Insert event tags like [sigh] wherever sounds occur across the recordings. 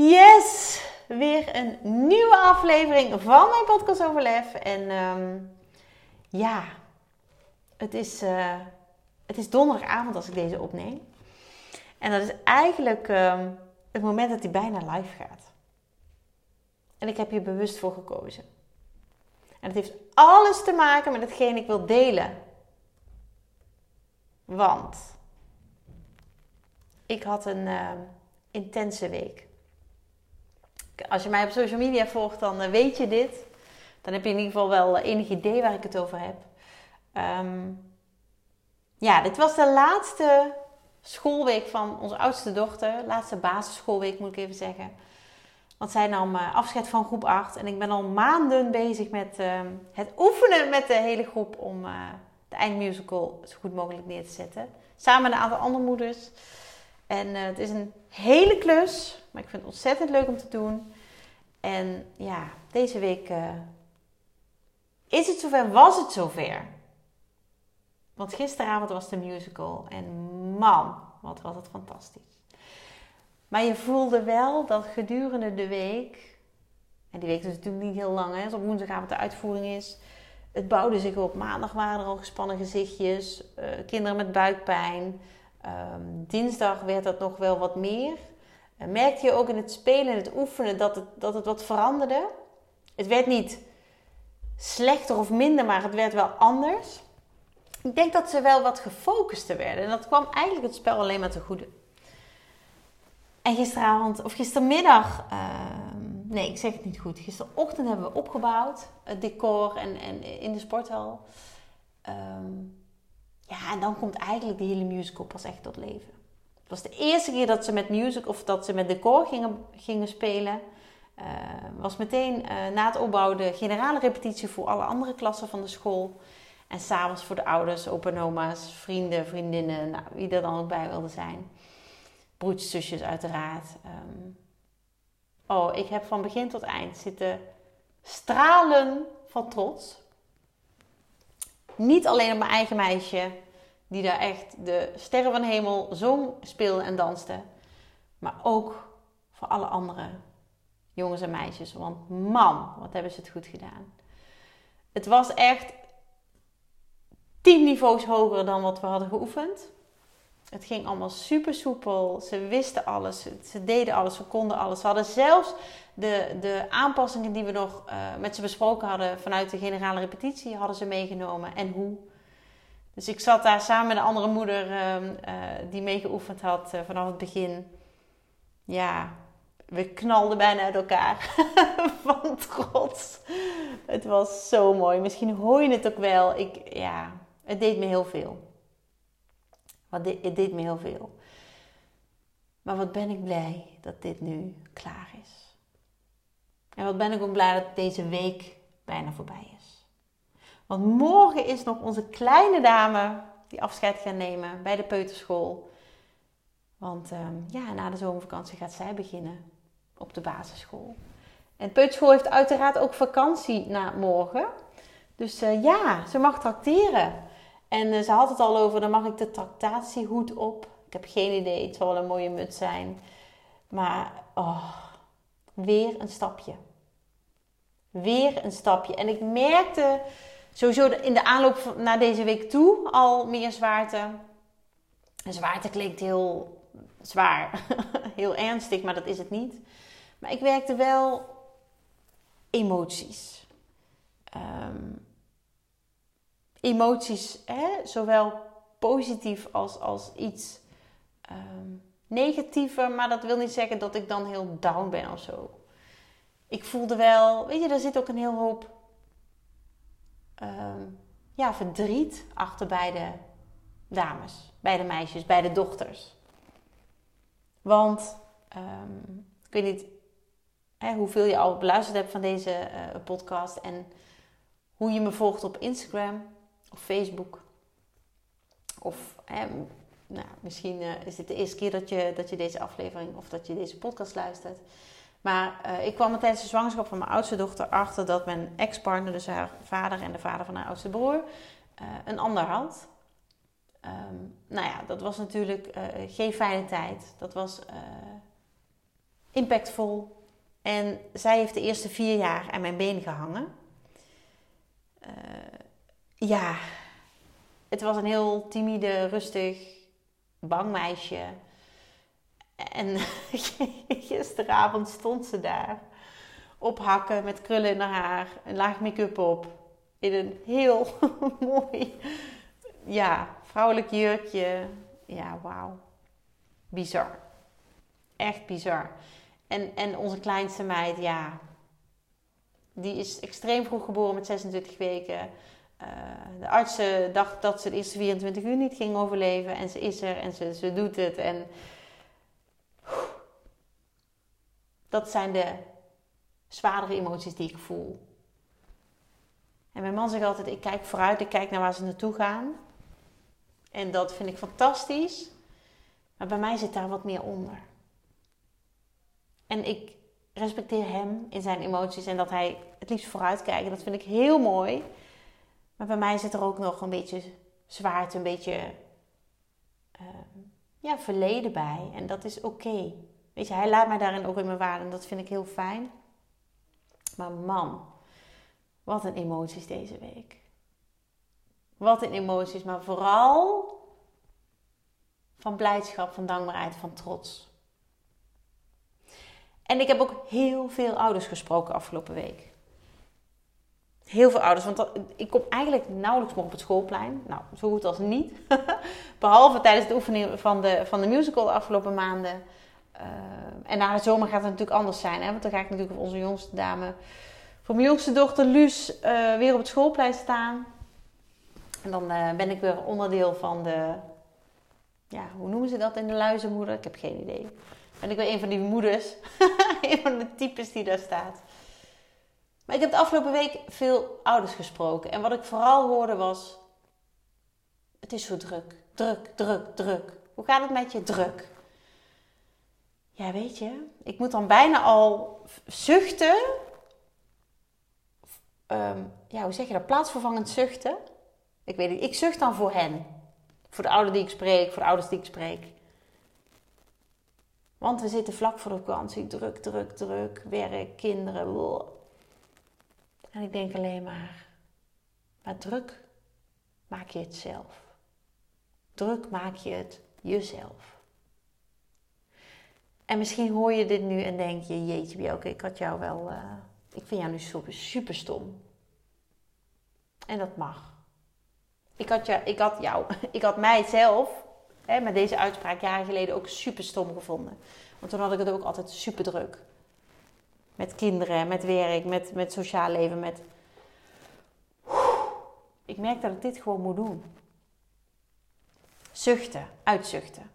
Yes! Weer een nieuwe aflevering van mijn podcast Overlef. En ehm, ja, het is, uh, het is donderdagavond als ik deze opneem. En dat is eigenlijk ehm, het moment dat hij bijna live gaat. En ik heb hier bewust voor gekozen. En het heeft alles te maken met hetgeen ik wil delen. Want ik had een uh, intense week. Als je mij op social media volgt, dan uh, weet je dit. Dan heb je in ieder geval wel enig idee waar ik het over heb. Um, ja, dit was de laatste schoolweek van onze oudste dochter. Laatste basisschoolweek moet ik even zeggen. Want zij nam uh, afscheid van groep 8. En ik ben al maanden bezig met uh, het oefenen met de hele groep om de eindmusical zo goed mogelijk neer te zetten. Samen met een aantal andere moeders. En het is een hele klus, maar ik vind het ontzettend leuk om te doen. En ja, deze week is het zover, was het zover. Want gisteravond was de musical en man, wat was het fantastisch. Maar je voelde wel dat gedurende de week, en die week is natuurlijk niet heel lang, hè, als op woensdagavond de uitvoering is, het bouwde zich op. Maandag waren er al gespannen gezichtjes, uh, kinderen met buikpijn. Um, dinsdag werd dat nog wel wat meer. En merkte je ook in het spelen en het oefenen dat het, dat het wat veranderde. Het werd niet slechter of minder, maar het werd wel anders. Ik denk dat ze wel wat gefocuster werden. En dat kwam eigenlijk het spel alleen maar te goede. En gisteravond, of gistermiddag, uh, nee, ik zeg het niet goed. Gisterochtend hebben we opgebouwd, het decor en, en in de sporthal. Um, ja, en dan komt eigenlijk de hele musical pas echt tot leven. Het was de eerste keer dat ze met music of dat ze met decor gingen, gingen spelen. Uh, was meteen uh, na het opbouwen de generale repetitie voor alle andere klassen van de school. En s'avonds voor de ouders, opa en oma's, vrienden, vriendinnen, nou, wie er dan ook bij wilde zijn. Broertjes, zusjes uiteraard. Um, oh, ik heb van begin tot eind zitten stralen van trots. Niet alleen op mijn eigen meisje, die daar echt de sterren van hemel zong, speelde en danste. Maar ook voor alle andere jongens en meisjes. Want man, wat hebben ze het goed gedaan. Het was echt tien niveaus hoger dan wat we hadden geoefend. Het ging allemaal super soepel. Ze wisten alles. Ze deden alles. Ze konden alles. Ze hadden zelfs de, de aanpassingen die we nog uh, met ze besproken hadden vanuit de generale repetitie, hadden ze meegenomen. En hoe. Dus ik zat daar samen met een andere moeder uh, uh, die meegeoefend had eh, vanaf het begin. Ja, we knalden bijna uit elkaar [laughs] van trots. Het was zo mooi. Misschien hoor je het ook wel. Ik, ja, het deed me heel veel. Wat het deed me heel veel. Maar wat ben ik blij dat dit nu klaar is. En wat ben ik ook blij dat deze week bijna voorbij is. Want morgen is nog onze kleine dame die afscheid gaat nemen bij de peuterschool. Want uh, ja, na de zomervakantie gaat zij beginnen op de basisschool. En peuterschool heeft uiteraard ook vakantie na morgen. Dus uh, ja, ze mag tracteren. En uh, ze had het al over, dan mag ik de tractatiehoed op. Ik heb geen idee, het zal wel een mooie muts zijn. Maar oh, weer een stapje. Weer een stapje. En ik merkte sowieso in de aanloop naar deze week toe al meer zwaarte. En zwaarte klinkt heel zwaar, [laughs] heel ernstig, maar dat is het niet. Maar ik werkte wel emoties. Um, emoties, hè, zowel positief als, als iets um, negatiever. Maar dat wil niet zeggen dat ik dan heel down ben of zo. Ik voelde wel, weet je, er zit ook een heel hoop um, ja, verdriet achter beide dames, beide meisjes, beide dochters. Want, um, ik weet niet hoeveel je al beluisterd hebt van deze uh, podcast en hoe je me volgt op Instagram of Facebook. Of nou, misschien uh, is dit de eerste keer dat je, dat je deze aflevering of dat je deze podcast luistert. Maar uh, ik kwam er tijdens de zwangerschap van mijn oudste dochter achter dat mijn ex-partner, dus haar vader en de vader van haar oudste broer, uh, een ander had. Um, nou ja, dat was natuurlijk geen fijne tijd. Dat was impactvol. En zij heeft de eerste vier jaar aan mijn been gehangen. Ja, het was een heel timide, rustig, bang meisje. En [laughs] gisteravond stond ze daar. Op hakken, met krullen in haar haar, een laag make-up op. In een heel [laughs] mooi, ja, vrouwelijk jurkje. Ja, wauw. Bizar. Echt bizar. En, en onze kleinste meid, ja, die is extreem vroeg geboren met 26 weken. Uh, de artsen dachten dat ze de eerste 24 uur niet ging overleven. En ze is er en ze, ze doet het. En dat zijn de zwaardere emoties die ik voel. En mijn man zegt altijd: ik kijk vooruit, ik kijk naar waar ze naartoe gaan. En dat vind ik fantastisch. Maar bij mij zit daar wat meer onder. En ik respecteer hem in zijn emoties en dat hij het liefst vooruit kijkt. Dat vind ik heel mooi. Maar bij mij zit er ook nog een beetje zwaarte, een beetje uh, ja, verleden bij. En dat is oké. Weet je, hij laat mij daarin ook in mijn waarde en dat vind ik heel fijn. Maar man, wat een emoties deze week. Wat een emoties, maar vooral van blijdschap, van dankbaarheid, van trots. En ik heb ook heel veel ouders gesproken afgelopen week. Heel veel ouders, want ik kom eigenlijk nauwelijks meer op het schoolplein. Nou, zo goed als niet. [laughs] Behalve tijdens de oefening van de, van de musical de afgelopen maanden. Uh, en na de zomer gaat het natuurlijk anders zijn. Hè? Want dan ga ik natuurlijk voor onze jongste dame, voor mijn jongste dochter Luus, uh, weer op het schoolplein staan. En dan uh, ben ik weer onderdeel van de, ja, hoe noemen ze dat in de luizenmoeder? Ik heb geen idee. Ben ik weer een van die moeders. [laughs] een van de types die daar staat. Maar ik heb de afgelopen week veel ouders gesproken. En wat ik vooral hoorde was: Het is zo druk. Druk, druk, druk. Hoe gaat het met je? Druk. Ja, weet je, ik moet dan bijna al zuchten. Um, ja, hoe zeg je dat? Plaatsvervangend zuchten. Ik weet niet, ik zucht dan voor hen. Voor de ouders die ik spreek, voor de ouders die ik spreek. Want we zitten vlak voor de vakantie. Druk, druk, druk. Werk, kinderen. En ik denk alleen maar, maar druk maak je het zelf. Druk maak je het jezelf. En misschien hoor je dit nu en denk je, jeetje Bjelke, ik had jou wel, uh, ik vind jou nu super, super stom. En dat mag. Ik had, jou, ik had jou, [laughs] ik had mijzelf, hè, met deze uitspraak jaren geleden ook super stom gevonden. Want toen had ik het ook altijd super druk. Met kinderen, met werk, met, met sociaal leven, met... Ik merk dat ik dit gewoon moet doen. Zuchten, uitzuchten.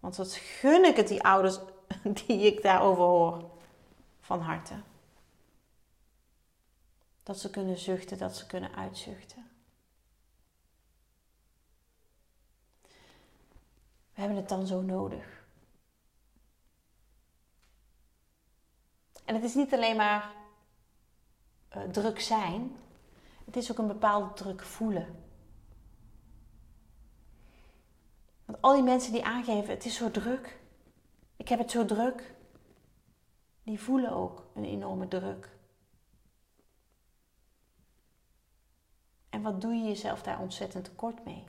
Want wat gun ik het die ouders [laughs] die ik daarover hoor van harte. Dat ze kunnen zuchten, dat ze kunnen uitzuchten. We hebben het dan zo nodig. En het is niet alleen maar uh, druk zijn, het is ook een bepaalde druk voelen. Want al die mensen die aangeven, het is zo druk. Ik heb het zo druk. Die voelen ook een enorme druk. En wat doe je jezelf daar ontzettend tekort mee?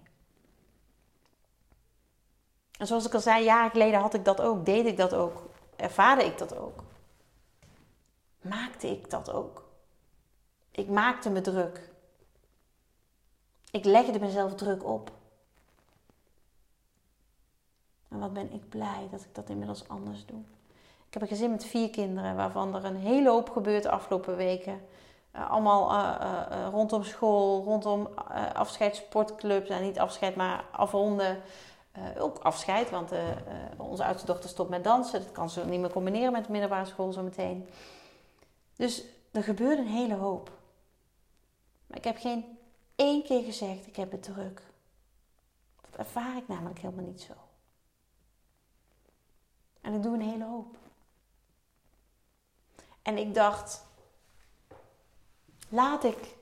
En zoals ik al zei, jaren geleden had ik dat ook, deed ik dat ook, ervaarde ik dat ook. Maakte ik dat ook. Ik maakte me druk. Ik legde mezelf druk op. En wat ben ik blij dat ik dat inmiddels anders doe. Ik heb een gezin met vier kinderen, waarvan er een hele hoop gebeurt de afgelopen weken. Uh, allemaal uh, uh, rondom school, rondom afscheidssportclubs. En niet afscheid, maar afronden. ook afscheid, want onze oudste dochter stopt met dansen. Dat kan ze niet meer combineren met de middelbare school zo meteen. Dus er gebeurde een hele hoop. Maar ik heb geen één keer gezegd, ik heb het druk. Dat ervaar ik namelijk helemaal niet zo. En ik doe een hele hoop. En ik dacht, laat ik,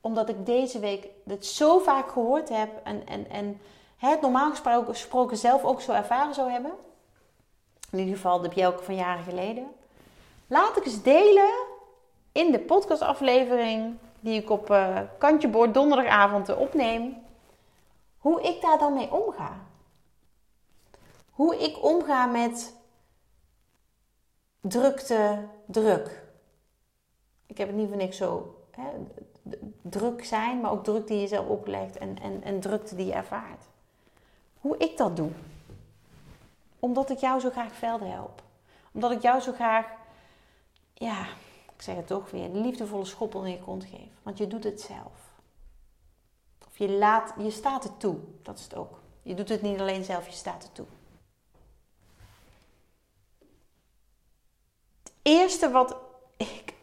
omdat ik deze week dit zo vaak gehoord heb en, en, en het normaal gesproken zelf ook zo ervaren zou hebben. In ieder geval de Bjelke van jaren geleden. Laat ik eens delen in de podcastaflevering die ik op uh, Kantje Boord donderdagavond opneem. Hoe ik daar dan mee omga. Hoe ik omga met drukte, druk. Ik heb het niet van niks zo hè, druk zijn, maar ook druk die je zelf oplegt en, en, en drukte die je ervaart. Hoe ik dat doe. Omdat ik jou zo graag velden help. Omdat ik jou zo graag, ja, ik zeg het toch weer, een liefdevolle schoppel in je kont geef. Want je doet het zelf. Of je, laat, je staat er toe. Dat is het ook. Je doet het niet alleen zelf, je staat er toe. eerste wat ik,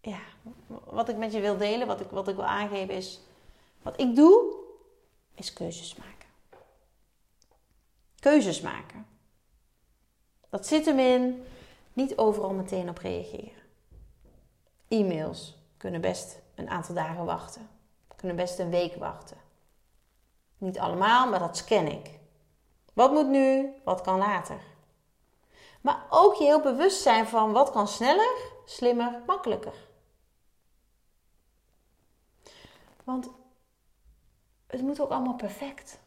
ja, wat ik met je wil delen, wat ik, wat ik wil aangeven is, wat ik doe, is keuzes maken. Keuzes maken. Dat zit hem in niet overal meteen op reageren. E-mails kunnen best een aantal dagen wachten. Kunnen best een week wachten. Niet allemaal, maar dat scan ik. Wat moet nu? Wat kan later? Maar ook je heel bewust zijn van wat kan sneller, slimmer, makkelijker. Want het moet ook allemaal perfect.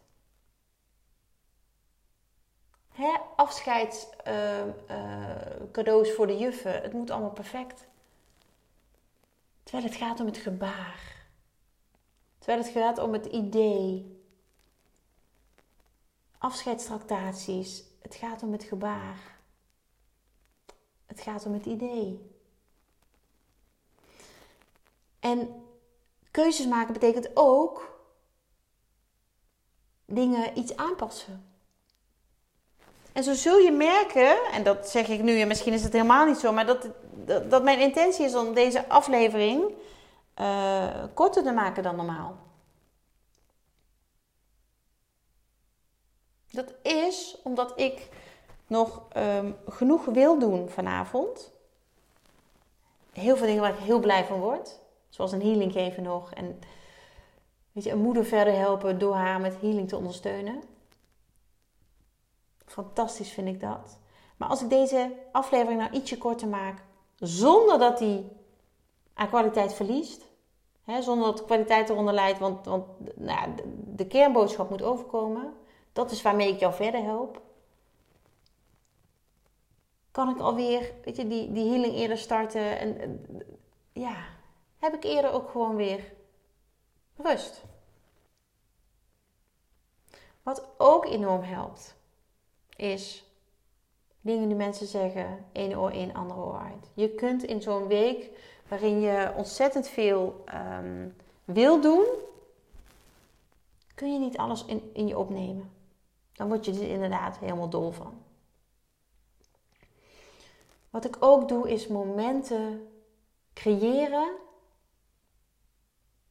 Hè? Afscheidscadeaus uh, uh, voor de juffen, het moet allemaal perfect. Terwijl het gaat om het gebaar. Terwijl het gaat om het idee. Afscheidstractaties, het gaat om het gebaar. Het gaat om het idee. En keuzes maken betekent ook dingen iets aanpassen. En zo zul je merken, en dat zeg ik nu, en misschien is het helemaal niet zo, maar dat, dat, mijn intentie is om deze aflevering uh, korter te maken dan normaal. Dat is omdat ik nog um, genoeg wil doen vanavond. Heel veel dingen waar ik heel blij van word. Zoals een healing geven nog. En weet je, een moeder verder helpen door haar met healing te ondersteunen. Fantastisch vind ik dat. Maar als ik deze aflevering nou ietsje korter maak, zonder dat die aan kwaliteit verliest, hè, zonder dat de kwaliteit eronder leidt, want, want nou, de, kernboodschap moet overkomen. Dat is waarmee ik jou verder help kan ik alweer, weet je, die, die healing eerder starten. En, ja, heb ik eerder ook gewoon weer rust. Wat ook enorm helpt, is dingen die mensen zeggen, één oor in, ander oor uit. Je kunt in zo'n week waarin je ontzettend veel ehm, wil doen, kun je niet alles in, in je opnemen. Dan word je er inderdaad helemaal dol van. Wat ik ook doe is momenten creëren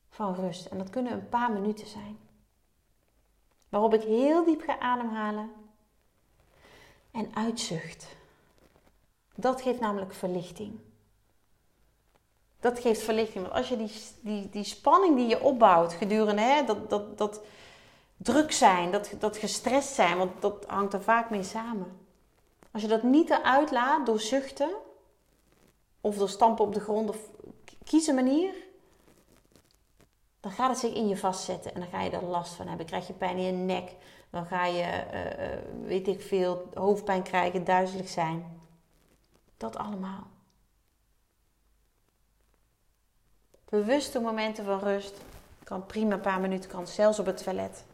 van rust. En dat kunnen een paar minuten zijn. Waarop ik heel diep ga ademhalen en uitzucht. Dat geeft namelijk verlichting. Dat geeft verlichting. Want als je die, die, die spanning die je opbouwt gedurende hè, dat, dat, dat druk zijn, dat, dat gestrest zijn, want dat hangt er vaak mee samen. Als je dat niet eruit laat door zuchten of door stampen op de grond of kies een manier, dan gaat het zich in je vastzetten en dan ga je er last van hebben. Krijg je pijn in je nek, dan ga je, uh, weet ik veel, hoofdpijn krijgen, duizelig zijn. Dat allemaal. Bewuste momenten van rust kan prima een paar minuten, kan zelfs op het toilet,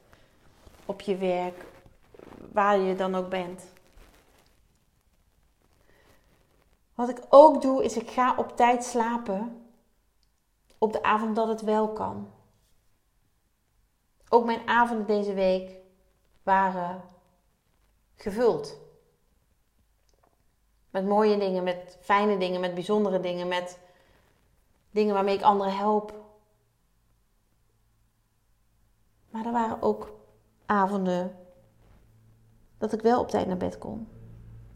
op je werk, waar je dan ook bent. Wat ik ook doe, is ik ga op tijd slapen. Op de avond dat het wel kan. Ook mijn avonden deze week waren gevuld. Met mooie dingen, met fijne dingen, met bijzondere dingen, met dingen waarmee ik anderen help. Maar er waren ook avonden dat ik wel op tijd naar bed kon.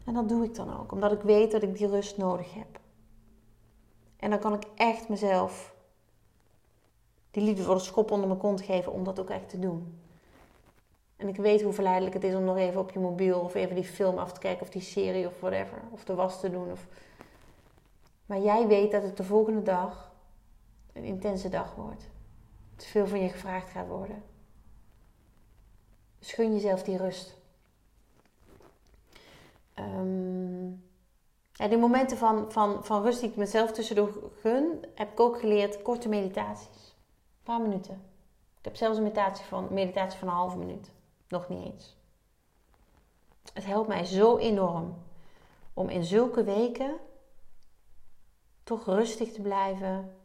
En dat doe ik dan ook, omdat ik weet dat ik die rust nodig heb. En dan kan ik echt mezelf die liefde voor de schop onder mijn kont geven om dat ook echt te doen. En ik weet hoe verleidelijk het is om nog even op je mobiel of even die film af te kijken of die serie of whatever. Of de was te doen. Of... Maar jij weet dat het de volgende dag een intense dag wordt. Dat veel van je gevraagd gaat worden. Gun jezelf die rust. Um, ja, die momenten van, van, van rust die ik mezelf tussendoor gun, heb ik ook geleerd korte meditaties. Een paar minuten. Ik heb zelfs een meditatie van, meditatie van een halve minuut. Nog niet eens. Het helpt mij zo enorm om in zulke weken toch rustig te blijven,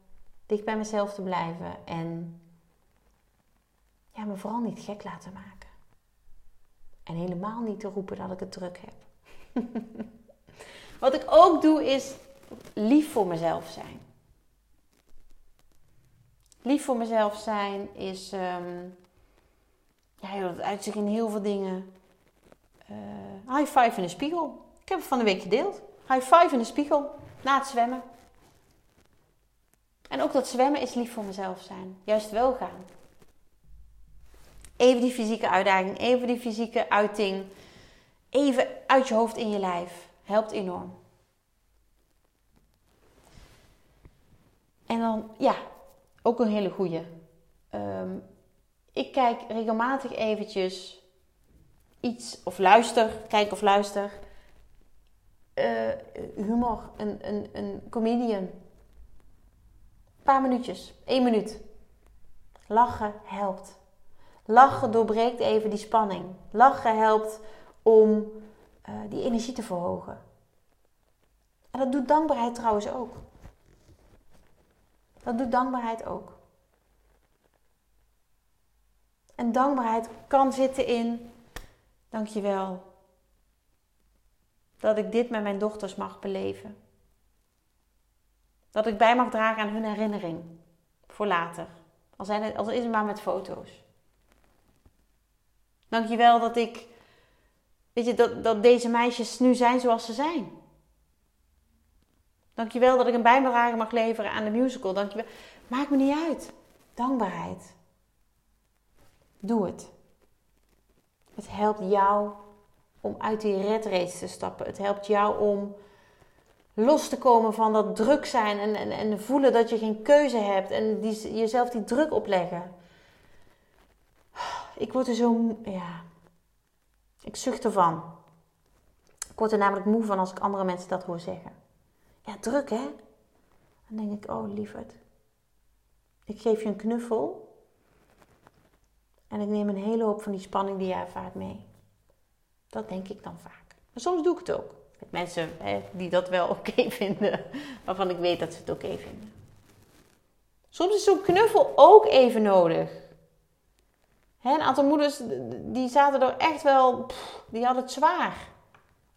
dicht bij mezelf te blijven en ja, me vooral niet gek laten maken. En helemaal niet te roepen dat ik het druk heb. [laughs] Wat ik ook doe is lief voor mezelf zijn. Lief voor mezelf zijn is, um, ja, dat uitzicht in heel veel dingen. Uh, high five in de spiegel. Ik heb het van de week gedeeld. High five in de spiegel na het zwemmen. En ook dat zwemmen is lief voor mezelf zijn. Juist wel gaan. Even die fysieke uitdaging, even die fysieke uiting. Even uit je hoofd in je lijf. Helpt enorm. En dan, ja, ook een hele goede. Um, ik kijk regelmatig eventjes iets, of luister, kijk of luister. Uh, humor, een, een, een comedian. Een paar minuutjes, één minuut. Lachen helpt. Lachen doorbreekt even die spanning. Lachen helpt om uh, die energie te verhogen. En dat doet dankbaarheid trouwens ook. Dat doet dankbaarheid ook. En dankbaarheid kan zitten in, dankjewel, dat ik dit met mijn dochters mag beleven. Dat ik bij mag dragen aan hun herinnering voor later. Al, is het maar met foto's. Dankjewel dat ik, weet je, dat, dat deze meisjes nu zijn zoals ze zijn. Dankjewel dat ik een bijdrage mag leveren aan de musical. Dankjewel. Maakt me niet uit. Dankbaarheid. Doe het. Het helpt jou om uit die red race te stappen. Het helpt jou om los te komen van dat druk zijn en, en, en voelen dat je geen keuze hebt en die, jezelf die druk opleggen. Ik word er zo, ja, ik zucht ervan. Ik word er namelijk moe van als ik andere mensen dat hoor zeggen. Ja, druk hè? Dan denk ik, oh lieverd, ik geef je een knuffel en ik neem een hele hoop van die spanning die je ervaart mee. Dat denk ik dan vaak. Maar soms doe ik het ook. Met mensen hè, die dat wel [laughs] oké vinden, waarvan ik weet dat ze het oké vinden. Soms is zo'n knuffel ook even nodig. Hè, een aantal moeders die zaten er echt wel, die hadden het zwaar.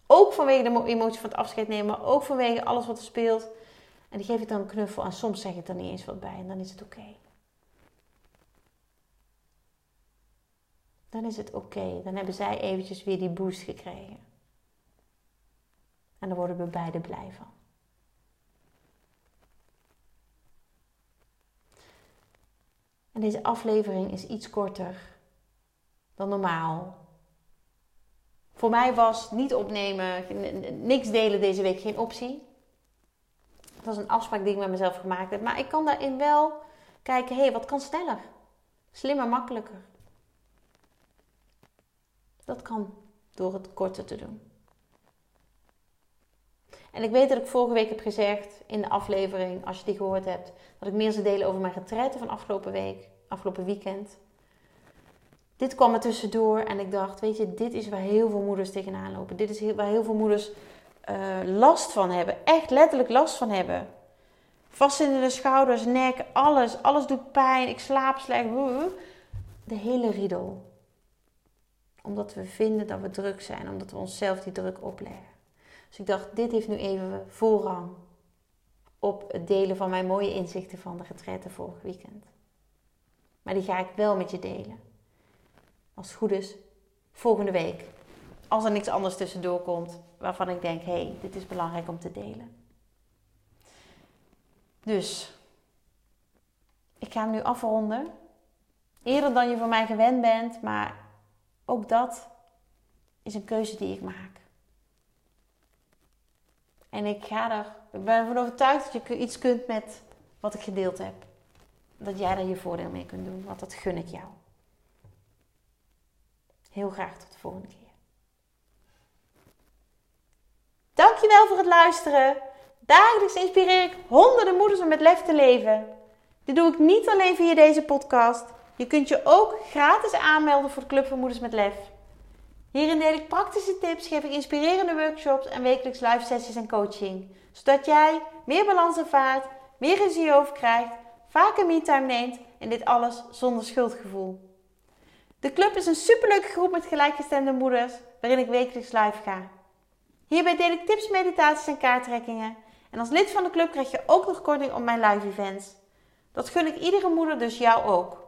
Ook vanwege de emotie van het afscheid nemen, maar ook vanwege alles wat er speelt. En die geef ik dan een knuffel en soms zeg ik er niet eens wat bij en dan is het oké. Dan is het oké. Dan hebben zij eventjes weer die boost gekregen. En daar worden we beide blij van. En deze aflevering is iets korter dan normaal. Voor mij was niet opnemen, niks delen deze week geen optie. Dat was een afspraak die ik met mezelf gemaakt heb. Maar ik kan daarin wel kijken, hé, hey, wat kan sneller? Slimmer, makkelijker. Dat kan door het korter te doen. En ik weet dat ik vorige week heb gezegd in de aflevering, als je die gehoord hebt, dat ik meer zou delen over mijn retraite van afgelopen week, afgelopen weekend dit kwam er tussendoor en ik dacht, weet je, dit is waar heel veel moeders tegenaan lopen. Dit is waar heel veel moeders uh, last van hebben. Echt letterlijk last van hebben. Vastzittende schouders, nek, alles. Alles doet pijn. Ik slaap slecht. De hele riedel. Omdat we vinden dat we druk zijn, omdat we onszelf die druk opleggen. Dus ik dacht, dit heeft nu even voorrang op het delen van mijn mooie inzichten van de retraite vorig weekend. Maar die ga ik wel met je delen. Als het goed is, volgende week. Als er niks anders tussendoor komt waarvan ik denk, hé, hey, dit is belangrijk om te delen. Dus, ik ga hem nu afronden. Eerder dan je van mij gewend bent, maar ook dat is een keuze die ik maak. En ik ga er, ik ben ervan overtuigd dat je iets kunt met wat ik gedeeld heb. Dat jij daar je voordeel mee kunt doen, want dat gun ik jou. Heel graag tot de volgende keer. Dankjewel voor het luisteren. Dagelijks inspireer ik honderden moeders om met lef te leven. Dit doe ik niet alleen via deze podcast. Je kunt je ook gratis aanmelden voor de Club van Moeders met Lef. Hierin deel ik praktische tips, geef ik inspirerende workshops en wekelijks live sessies en coaching. Zodat jij meer balans ervaart, meer regie over krijgt, vaker me-time neemt en dit alles zonder schuldgevoel. De club is een superleuke groep met gelijkgestemde moeders waarin ik wekelijks live ga. Hierbij deel ik tips, meditaties en kaarttrekkingen. En als lid van de club krijg je ook nog korting op mijn live events. Dat gun ik iedere moeder, dus jou ook.